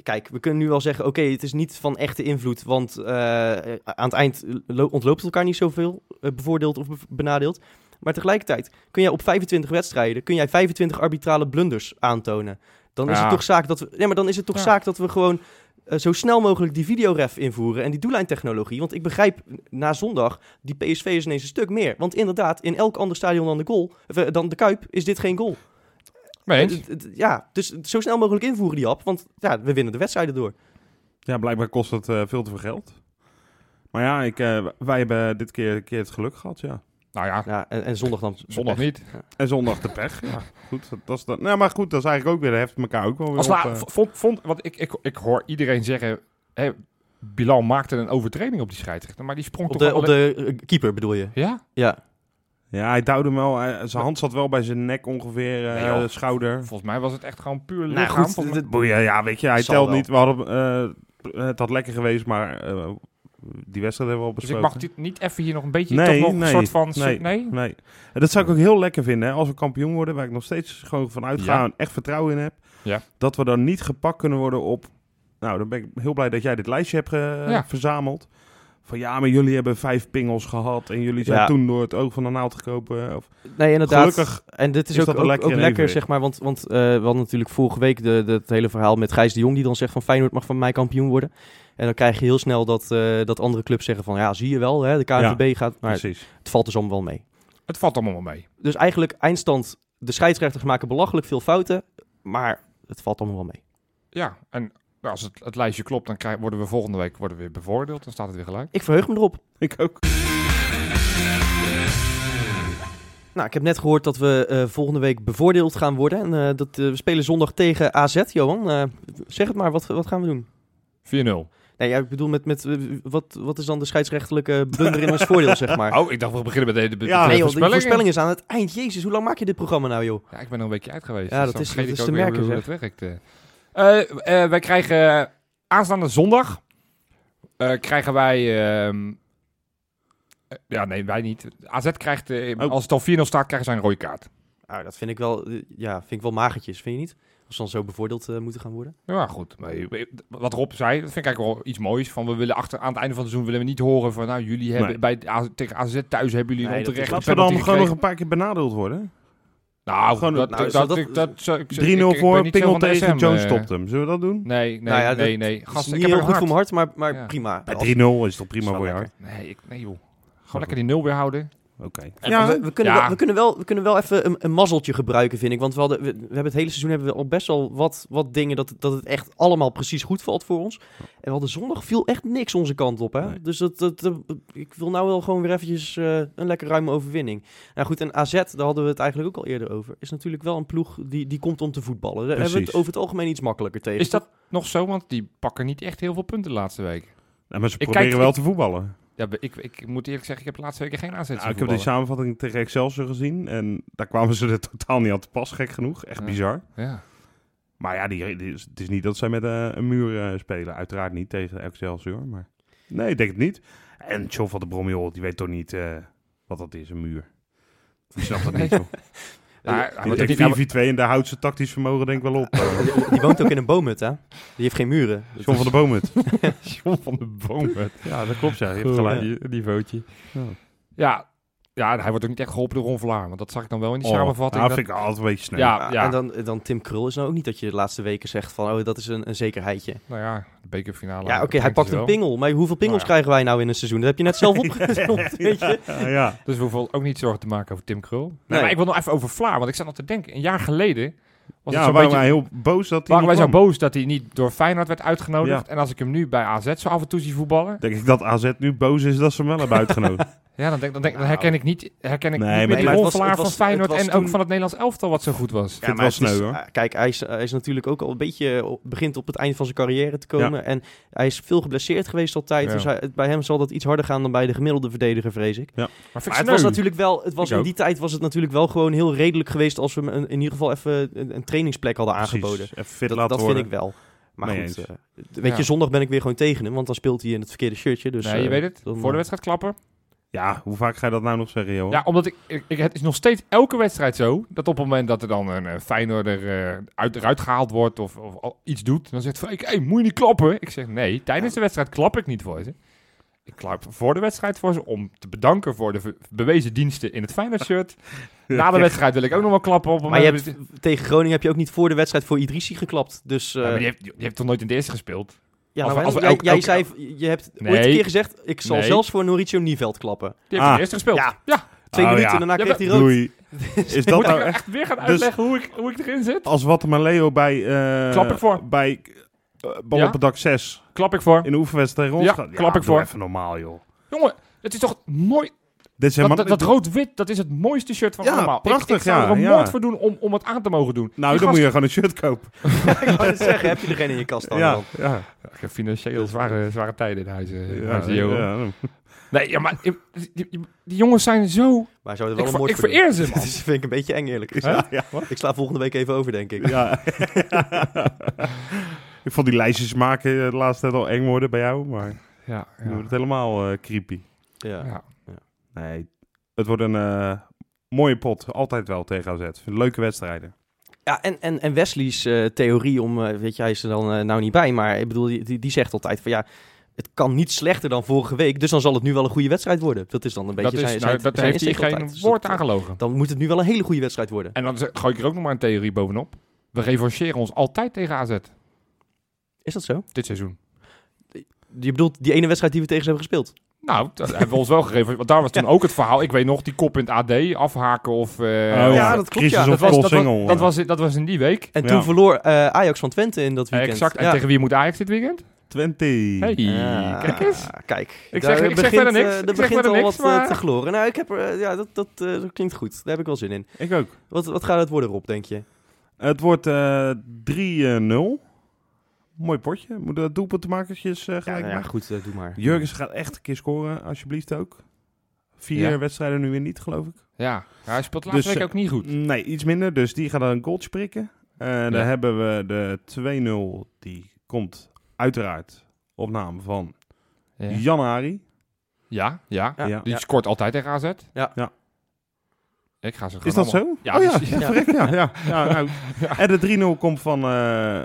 kijk, we kunnen nu wel zeggen... Oké, het is niet van echte invloed. Want eh, aan het eind lo- ontloopt het elkaar niet zoveel. eh, bevoordeeld of be- benadeeld. Maar tegelijkertijd kun jij op 25 wedstrijden... kun jij 25 arbitrale blunders aantonen. Dan is Ja. het toch zaak dat we... Ja, maar dan is het toch Ja. zaak dat we gewoon... eh, zo snel mogelijk die videoref invoeren en die doellijntechnologie. Want ik begrijp na zondag, die PSV is ineens een stuk meer. Want inderdaad, in elk ander stadion dan de, goal, eh, dan de Kuip is dit geen goal. Het- Ja, dus zo snel mogelijk invoeren die app, want ja, we winnen de wedstrijden door. Ja, blijkbaar kost het eh, veel te veel geld. Maar ja, ik, eh, wij hebben dit keer, keer het geluk gehad, ja. Nou ja, Ja, en, en zondag dan. zondag niet. En zondag de pech. Ja, goed. Dat, dat is dan, nou, maar goed, dat is eigenlijk ook weer, dat heft elkaar ook wel weer Als op. eh. vond, vond, want ik, ik, ik hoor iedereen zeggen... Hè, Bilal maakte een overtreding op die scheidsrechter, maar die sprong Op toch de, op de eh, keeper bedoel je? Ja? Ja. Ja, hij duwde hem wel. zijn hand zat wel bij zijn nek ongeveer, eh, Nee, joh. schouder. Volgens mij was het echt gewoon puur Nou lichaam. goed, Volgens mij- dit- Boeien, ja, weet je, hij Zal telt wel. niet. We hadden, eh, het had lekker geweest, maar eh, die wedstrijd hebben we al dus ik besproken. mag dit niet even hier nog een beetje Nee, toch nog nee, een soort van... nee. nee? Nee. En dat zou ik ook heel lekker vinden, hè, als we kampioen worden, waar ik nog steeds gewoon van uitga Ja. en echt vertrouwen in heb. Ja. Dat we dan niet gepakt kunnen worden op... Nou, dan ben ik heel blij dat jij dit lijstje hebt eh, Ja. verzameld. Van ja, maar jullie hebben vijf pingels gehad en jullie zijn Ja. toen door het oog van de naald gekomen. Of, Nee, inderdaad. Gelukkig En dit is, is ook, dat ook, lekker ook zeg maar. Want, want eh, we hadden natuurlijk vorige week de, de, het hele verhaal met Gijs de Jong... die dan zegt van Feyenoord mag van mij kampioen worden. En dan krijg je heel snel dat, eh, dat andere clubs zeggen van... ja, zie je wel, hè, de KNVB gaat... Maar precies. het valt dus allemaal wel mee. Het valt allemaal wel mee. Dus eigenlijk eindstand... de scheidsrechters maken belachelijk veel fouten... maar het valt allemaal wel mee. Ja, en als het, het lijstje klopt, dan krijg, worden we volgende week worden we weer bevoordeeld. Dan staat het weer gelijk. Ik verheug me erop. Ik ook. Nou, ik heb net gehoord dat we eh, volgende week bevoordeeld gaan worden. En eh, dat, we spelen zondag tegen AZ, Johan. Eh, zeg het maar, wat, wat gaan we doen? 4-0. Nee, ja, ik bedoel, met, met, eh, wat, wat is dan de scheidsrechtelijke blunder in ons voordeel, zeg maar? Oh, ik dacht we beginnen met de, de, de, Ja, de nee, joh, de voorspellingen. voorspelling is aan het eind. Jezus, hoe lang maak je dit programma nou, joh? Ja, ik ben er een weekje uit geweest. Ja, dus dat is- dat is te merken, hoe het werkt. eh. Eh, wij krijgen aanstaande zondag krijgen wij... ehm, eh, ja, nee, wij niet. AZ krijgt, Oh. als het al 4-0 staat, krijgen zij een rode kaart. Nou, dat vind ik wel, ja, vind ik wel magertjes, vind je niet? Als ze dan zo bevoordeeld eh, moeten gaan worden. Ja, goed. Maar wat Rob zei, dat vind ik eigenlijk wel iets moois. Van we willen achter, aan het einde van het seizoen willen we niet horen van... Nou, jullie hebben Nee. bij AZ, tegen AZ thuis hebben jullie Nee, een dat is- onterecht Laten we dan gewoon nog een paar keer benadeeld worden. Nou, gewoon- dat, nou, dat, zou dat, dat- ik- dat, zou- ik- 3-0 ik- ik voor, ben niet zo pingel van tegen, Jones eh. stopt hem. Zullen we dat doen? Nee, nee, Nou ja, nee, dat nee. Dat Gast, is ik niet heb heel een goed voor hart. mijn hart, maar, maar Ja. prima. Bij Als- 3-0 is toch prima voor je hart? Nee, ik, nee joh. Gewoon lekker die nul weer houden. Oké. Ja, we, we, kunnen Ja. wel, we, kunnen wel, we kunnen wel even een, een mazzeltje gebruiken, vind ik. Want we, hadden, we, we hebben het hele seizoen hebben we al best wel wat, wat dingen dat, dat het echt allemaal precies goed valt voor ons. En we hadden zondag viel echt niks onze kant op. Hè? Nee. Dus dat, dat, dat- ik wil nou wel gewoon weer eventjes eh, een lekker ruime overwinning. Nou goed, en AZ, daar hadden we het eigenlijk ook al eerder over. Is natuurlijk wel een ploeg die, die komt om te voetballen. Daar hebben we het over het algemeen iets makkelijker tegen. Is dat nog zo? Want die pakken niet echt heel veel punten de laatste week. Ja, maar ze Ik proberen kijk- wel ik- te voetballen. Ja, ik, ik moet eerlijk zeggen, ik heb de laatste weken geen aanzet Nou, ik heb die samenvatting tegen Excelsior gezien en daar kwamen ze er totaal niet aan te pas, gek genoeg. Echt Ja. bizar. Ja. Maar ja, die, die- het is niet dat zij met eh, een muur eh, spelen. Uiteraard niet tegen Excelsior, maar... Nee, ik denk het niet. En John van der Brom, joh, die weet toch niet eh, wat dat is, een muur. Die snapt dat niet, joh. Hij Die wordt ook niet- denkt 4-4-2 en daar houdt zijn tactisch vermogen denk ik wel op. eh. die, woont ook in een boomhut, hè? Die heeft geen muren. John van der Boomhut. John van de Boom. Ja, dat klopt, ja. Je hebt gelijk. Die, die vootje. Ja. Ja. Ja, hij wordt ook niet echt geholpen door Ron Vlaar. Want dat zag ik dan wel in die Oh, samenvatting. nou, dat- vind ik altijd een beetje snel. Ja, Ja, ja. En dan, dan Tim Krul is nou ook niet dat je de laatste weken zegt van, oh, dat is een, een zekerheidje. Nou ja, de bekerfinale. Ja, oké, hij pakt een pingel. Maar hoeveel pingels Nou ja. krijgen wij nou in een seizoen? Dat heb je net zelf opgezond, weet je? Ja, ja. Dus we hoeven ook niet zorgen te maken over Tim Krul. Nee, Nee. maar ik wil nog even over Vlaar. Want ik zat nog te denken, een jaar geleden was ja, waren beetje... wij heel boos dat hij waren wij zo boos dat hij niet door Feyenoord werd uitgenodigd. Ja. En als ik hem nu bij AZ zo af en toe zie voetballen... Denk ik dat AZ nu boos is dat ze hem wel hebben uitgenodigd. Ja, dan, denk, dan, denk, dan Nou. herken ik niet, herken ik Nee, niet maar meer het die was- rolvlaar het van was- Feyenoord het was en ook van het Nederlands elftal wat zo goed was. het maar wel het is- sneu, hoor. eh, Kijk, hij is, hij is natuurlijk ook al een beetje op- begint op het eind van zijn carrière te komen. En hij is veel geblesseerd geweest altijd. Ja. Dus hij- bij hem zal dat iets harder gaan dan bij de gemiddelde verdediger, vrees ik. Maar ik Maar het sneu. was natuurlijk wel, het was Ik in ook. die tijd was het natuurlijk wel gewoon heel redelijk geweest als we hem in ieder geval even een, een trainingsplek hadden Precies. aangeboden. Even fit Dat, laten dat vind worden. ik wel. Maar goed, eh, weet Ja. je, zondag ben ik weer gewoon tegen hem, want dan speelt hij in het verkeerde shirtje. Dus, nee, je eh, weet het. Voor de wedstrijd klappen. Ja, hoe vaak ga je dat nou nog zeggen, joh? Ja, omdat ik, ik, ik- het is nog steeds elke wedstrijd zo dat op het moment dat er dan een uh, Feyenoorder eh, uit, eruit gehaald wordt of, of iets doet, dan zegt Freek, hey, moet je niet klappen? Ik zeg nee, tijdens de wedstrijd klap ik niet voor ze. Ik klap voor de wedstrijd voor ze om te bedanken voor de bewezen diensten in het Feyenoord shirt. Na de wedstrijd wil ik ook nog wel klappen op het Maar je hebt, tegen Groningen heb je ook niet voor de wedstrijd voor Idrissi geklapt. Dus eh, Ja, maar die, heeft, die heeft toch nooit in de eerste gespeeld? Ja, nou, we- als we jij, elk- jij elk- zei, je hebt Nee. ooit een keer gezegd, ik zal Nee. zelfs voor Mauricio Nieveld klappen. Die heeft Ah. eerste gespeeld. Ja. ja. Twee Oh, minuten ja. en daarna Ja, kreeg hij rood. Doei. Is dat Moet nou ik echt... echt weer gaan Dus- uitleggen hoe, ik, hoe ik erin zit? Als Watermaleo bij... eh Klap ik voor. Bij eh, bal Ja? op het dak 6 Klap ik voor. in de oefenwedstrijd tegen ons Ja, gaat. klap ik voor. even normaal, joh. Jongen, het is toch mooi. Dit is Dat, helemaal... dat, dat rood-wit, dat is het mooiste shirt van Ja, allemaal. Ik- prachtig, ik, zou ja, er een ja. moord voor doen om, om het aan te mogen doen. nou, Die dan moet je gewoon een shirt kopen. ik wou het zeggen, heb je er geen in je kast dan? Ja, dan? ja. Ja, ik heb financieel zware, zware tijden in huis. eh, Ja, ja. Nee, ja, maar die, die- die- die jongens zijn zo... Maar zou er Ik, wel een moord ik vereer ze, Dat man. vind ik een beetje eng eerlijk. Ja, ja. Ik sla volgende week even over, denk ik. Ja. ik vond die lijstjes maken eh, de laatste tijd al eng worden bij jou, maar Ja, wordt het helemaal eh, creepy. Ja. Nee, het wordt een eh, mooie pot. Altijd wel tegen AZ. Leuke wedstrijden. Ja, en, en, en Wesley's eh, theorie om, eh, weet je, hij is er dan nou niet bij, maar ik bedoel, die, die, zegt altijd van ja, het kan niet slechter dan vorige week, dus dan zal het nu wel een goede wedstrijd worden. Dat is dan een beetje Dat, is, zijn, nou, zijn, dat zijn heeft hij geen altijd. Woord aangelogen. Dan moet het nu wel een hele goede wedstrijd worden. En dan gooi ik er ook nog maar een theorie bovenop. We revancheren ons altijd tegen AZ. Is dat zo? Dit seizoen. Je bedoelt die ene wedstrijd die we tegen ze hebben gespeeld? Nou, dat hebben we ons wel gegeven. Want daar was toen ook het verhaal. Ik weet nog, die kop in het AD, afhaken of... eh, Oh, ja, dat klopt, ja. dat, was, dat, was, dat, was, dat was in die week. En Ja. toen verloor eh, Ajax van Twente in dat weekend. exact. En Ja. tegen wie moet Ajax dit weekend? 20. Hey, Ja, kijk eens. Kijk, Ik zeg- ik zeg begint, verder niks. eh, Ik er zeg begint al niks, wat eh, maar- te gloren. Nou, ik heb er, eh, ja, dat, dat, eh, dat klinkt goed. Daar heb ik wel zin in. Ik ook. Wat, wat gaat het worden, Rob, denk je? Het wordt eh 3-0. Mooi potje. Moeten we doelpuntenmakertjes eh Ja, gelijk nou ja, goed, eh, doe maar. Jurgens gaat echt een keer scoren, alsjeblieft ook. Vier Ja. wedstrijden nu weer niet, geloof ik. Ja, hij speelt laatste Dus, week eh, ook niet goed. Nee, iets minder. Dus die gaat dan een goaltje prikken. Eh Dan hebben we de 2-0. Die komt uiteraard op naam van Ja, Jan Ari. ja. ja. Ja. Ja. Die scoort altijd tegen AZ. Ja. Ja. Ik ga ze Is dat allemaal- zo? Ja, oh ja, dus- ja, ja, ja, ja, nou. Ja. En de 3-0 komt van eh,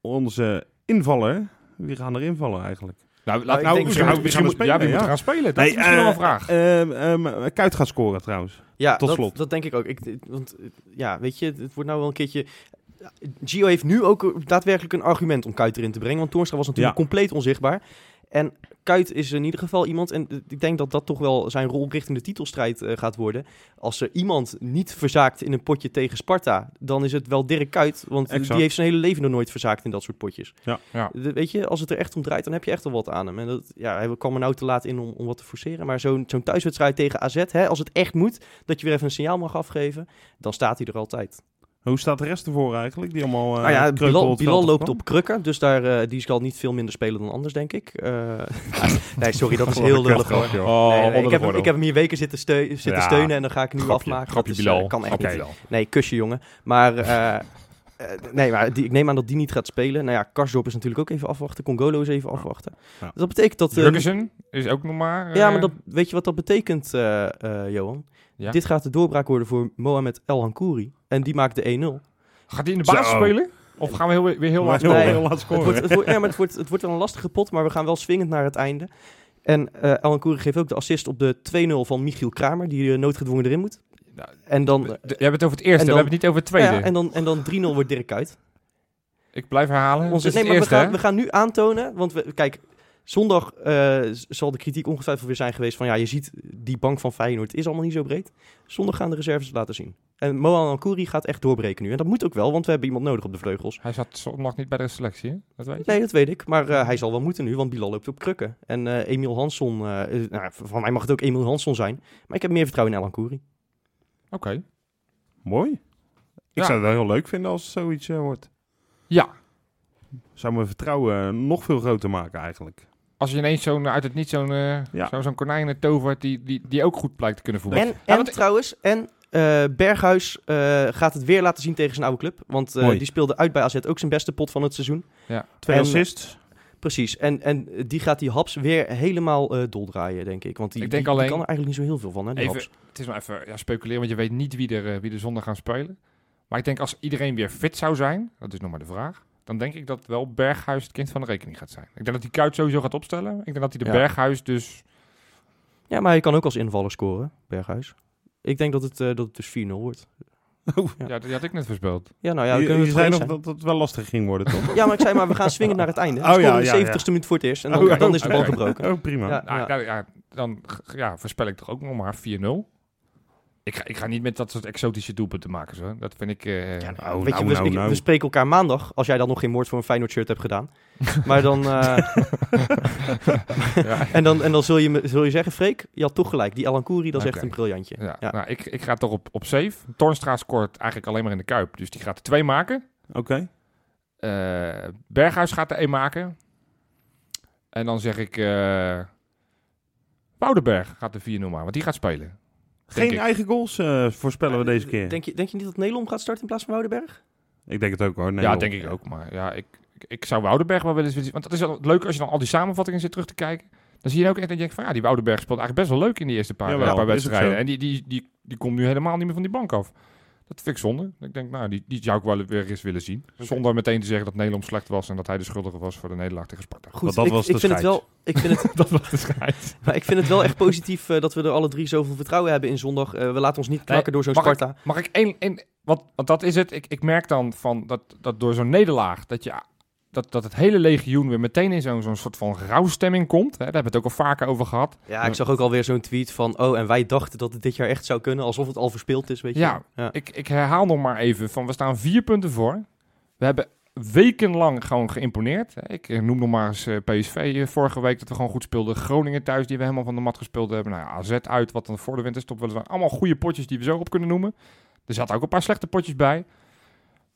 onze invaller. Wie gaan er invallen eigenlijk? Nou, laat, ik nou, denk- misschien, misschien spelen? ja, wie Ja. moet er gaan spelen? Dat is misschien wel een vraag. eh, ehm, Kuit gaat scoren trouwens. Ja, Tot dat, slot. dat denk ik ook. Ik, want ja, weet je, het wordt nou wel een keertje... Gio heeft nu ook daadwerkelijk een argument om Kuit erin te brengen. Want Toornstra was natuurlijk Ja. compleet onzichtbaar. En Kuit is in ieder geval iemand, en ik denk dat dat toch wel zijn rol richting de titelstrijd eh, gaat worden. Als er iemand niet verzaakt in een potje tegen Sparta, dan is het wel Dirk Kuit. Want Exact. die heeft zijn hele leven nog nooit verzaakt in dat soort potjes. Ja. Ja. De- weet je, als het er echt om draait, dan heb je echt wel wat aan hem. En dat, ja, hij kwam er nou te laat in om, om wat te forceren. Maar zo'n zo'n thuiswedstrijd tegen AZ, hè, als het echt moet, dat je weer even een signaal mag afgeven, dan staat hij er altijd. Hoe staat de rest ervoor eigenlijk? Die allemaal. eh, nou ja, kreupel Bilal, Bilal loopt op krukken, dus daar, eh, die zal niet veel minder spelen dan anders, denk ik. Eh, nee, sorry, dat is heel lullig hoor. Oh, Nee, nee, onder ik, heb hem, ik heb hem hier weken zitten, steu- zitten Ja. steunen en dan ga ik nu Grapje, afmaken. grapje Dat is, eh, Bilal. kan echt niet. Nee, kusje jongen. Maar, eh, eh, nee, maar die, ik neem aan dat die niet gaat spelen. Nou ja, Karsdorp is natuurlijk ook even afwachten. Congolo is even afwachten. Ja. Dus dat betekent dat... eh, Jurgensen is ook nog maar... ja, eh, maar dat, weet je wat dat betekent, eh, eh, Johan? Ja. Dit gaat de doorbraak worden voor Mohamed El Hankouri. En die maakt de 1-0. Gaat hij in de baas Zo. spelen? Of gaan we heel, weer heel laat Nee. heel laat Het scoren. wordt, het, wordt, ja, maar het, wordt, het wordt wel een lastige pot, maar we gaan wel swingend naar het einde. En eh El Hankouri geeft ook de assist op de 2-0 van Michiel Kramer, die eh, noodgedwongen erin moet. Nou, En dan, We we hebben het over het eerste, En we hebben het niet over het tweede. ja, en dan, en dan 3-0 wordt Dirk Kuyt. Ik blijf herhalen. Onze, nee, het maar we eerste, gaan, hè? we gaan nu aantonen, want we, kijk, zondag eh, zal de kritiek ongetwijfeld weer zijn geweest van ja, je ziet die bank van Feyenoord is allemaal niet zo breed. Zondag gaan de reserves het laten zien. En Mohan Alkouri gaat echt doorbreken nu. En dat moet ook wel, want we hebben iemand nodig op de vleugels. Hij zat zondag niet bij de selectie, hè? Dat weet je. Nee, dat weet ik. Maar eh, hij zal wel moeten nu, want Bilal loopt op krukken. En eh Emiel Hansson, eh, nou, van mij mag het ook Emiel Hansson zijn. Maar ik heb meer vertrouwen in Elan Kouri. Oké. Mooi. Ik Ja. zou het wel heel leuk vinden als het zoiets wordt. Ja, Zou mijn vertrouwen nog veel groter maken eigenlijk. Als je ineens zo'n uit het niet zo'n eh, Ja. zo, zo'n konijn tovert die, die, die ook goed blijkt te kunnen voelen. En, Ja, en want- trouwens, en eh, Berghuis eh, gaat het weer laten zien tegen zijn oude club. Want eh, die speelde uit bij AZ ook zijn beste pot van het seizoen. Twee En- assists. Precies. En, en die gaat die Haps weer helemaal eh doldraaien, denk ik. Want die, Ik denk die- die alleen- kan er eigenlijk niet zo heel veel van, hè, die Even, Haps. het is maar even ja, speculeren, want je weet niet wie er, eh, wie er zondag gaan spelen. Maar ik denk als iedereen weer fit zou zijn, dat is nog maar de vraag, dan denk ik dat wel Berghuis het kind van de rekening gaat zijn. Ik denk dat hij Kuit sowieso gaat opstellen. Ik denk dat hij de Ja. Berghuis dus... Ja, maar hij kan ook als invaller scoren, Berghuis. Ik denk dat het, eh, dat het dus 4-0 wordt. Oh, Ja, die had ik net voorspeld. Ja, nou ja, kunnen we je het zei gewoon nog dat het wel lastig ging worden, toch? Ja, maar ik zei maar, we gaan swingen naar het einde. Oh, ja, de ja, 70ste minuut voor het eerst. En dan, Oh, dan is de bal gebroken. Oh, prima. Ja. Nou, ja, dan ja, voorspel ik toch ook nog maar 4-0. Ik ga, ik ga niet met dat soort exotische doelpunten maken. Zo. Dat vind ik... eh, Ja, Nou, Weet je, nou, we, nou, ik- nou. we spreken elkaar maandag, als jij dan nog geen moord voor een Feyenoord shirt hebt gedaan. maar dan, eh, ja. en dan, en dan zul, je, me- zul je zeggen, Freek, je had toch gelijk. Die Alan Kouri, dat is echt een briljantje. Ja, Ja. Nou, ik, ik ga toch op, op safe. Tornstra scoort eigenlijk alleen maar in de Kuip. Dus die gaat er twee maken. Oké. Eh, Berghuis gaat er één maken. En dan zeg ik... eh Woudenberg gaat de 4-0 maken, want die gaat spelen. Geen ik. eigen goals eh, voorspellen we deze keer. Denk je, denk je niet dat Nelom gaat starten in plaats van Woudenberg? Ik denk het ook hoor. Ja, denk ik ook. Maar ja, ik, ik, ik zou Woudenberg wel willen zien. Want dat is wel het leuke als je dan al die samenvattingen zit terug te kijken. Dan zie je ook echt dat je denkt van ja, die Woudenberg speelt eigenlijk best wel leuk in die eerste paar, Jawel, paar wedstrijden. En die, die, die, die komt nu helemaal niet meer van die bank af. Dat vind ik zonde. Ik denk, nou, die, die zou ik wel weer eens willen zien. Zonder meteen te zeggen dat Nederland slecht was en dat hij de schuldige was voor de nederlaag tegen Sparta. Goed, dat ik, was ik de vind het wel. Ik vind het, Dat was de maar ik vind het wel echt positief eh, dat we er alle drie zoveel vertrouwen hebben in zondag. Eh, we laten ons niet knakken door zo'n ik- Sparta. Mag ik één... één want, want dat is het. Ik, ik merk dan van dat, dat door zo'n nederlaag... Dat, je, dat, dat het hele legioen weer meteen in zo'n zo'n soort van rouwstemming komt. Hè, daar hebben we het ook al vaker over gehad. Ja, ik zag ook alweer zo'n tweet van. Oh, en wij dachten dat het dit jaar echt zou kunnen. Alsof het al verspeeld is, weet je. Ja, ja. Ik, ik herhaal nog maar even van we staan vier punten voor. We hebben wekenlang gewoon geïmponeerd. Ik eh, noem nog maar eens eh, PSV eh, vorige week dat we gewoon goed speelden. Groningen thuis die we helemaal van de mat gespeeld hebben. Nou ja, AZ uit wat dan voor de winterstop wel zijn. Allemaal goede potjes die we zo op kunnen noemen. Er zaten ook een paar slechte potjes bij.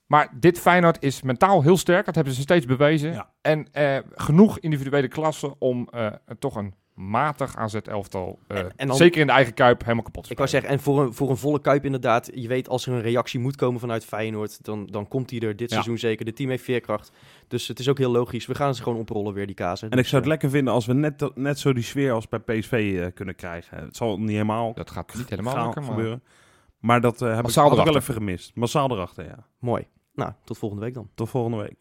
Maar dit Feyenoord is mentaal heel sterk. Dat hebben ze steeds bewezen. Ja. En eh, genoeg individuele klassen om eh, toch een matig AZ-elftal, eh, En- en dan- zeker in de eigen kuip, helemaal kapot te Ik wou zeggen, en voor een, voor een volle kuip inderdaad. Je weet als er een reactie moet komen vanuit Feyenoord. Dan, dan komt die er dit Ja. seizoen zeker. De team heeft veerkracht. Dus het is ook heel logisch. We gaan ze gewoon oprollen weer, die kazen. En ik zou het lekker vinden als we net, net zo die sfeer als bij PSV eh, kunnen krijgen. Het zal niet helemaal Dat gaat niet helemaal gaan lukken, maar... gebeuren. Maar dat eh heb Massaal ik had ik wel even gemist. Massaal erachter, ja. Mooi. Nou, tot volgende week dan. Tot volgende week.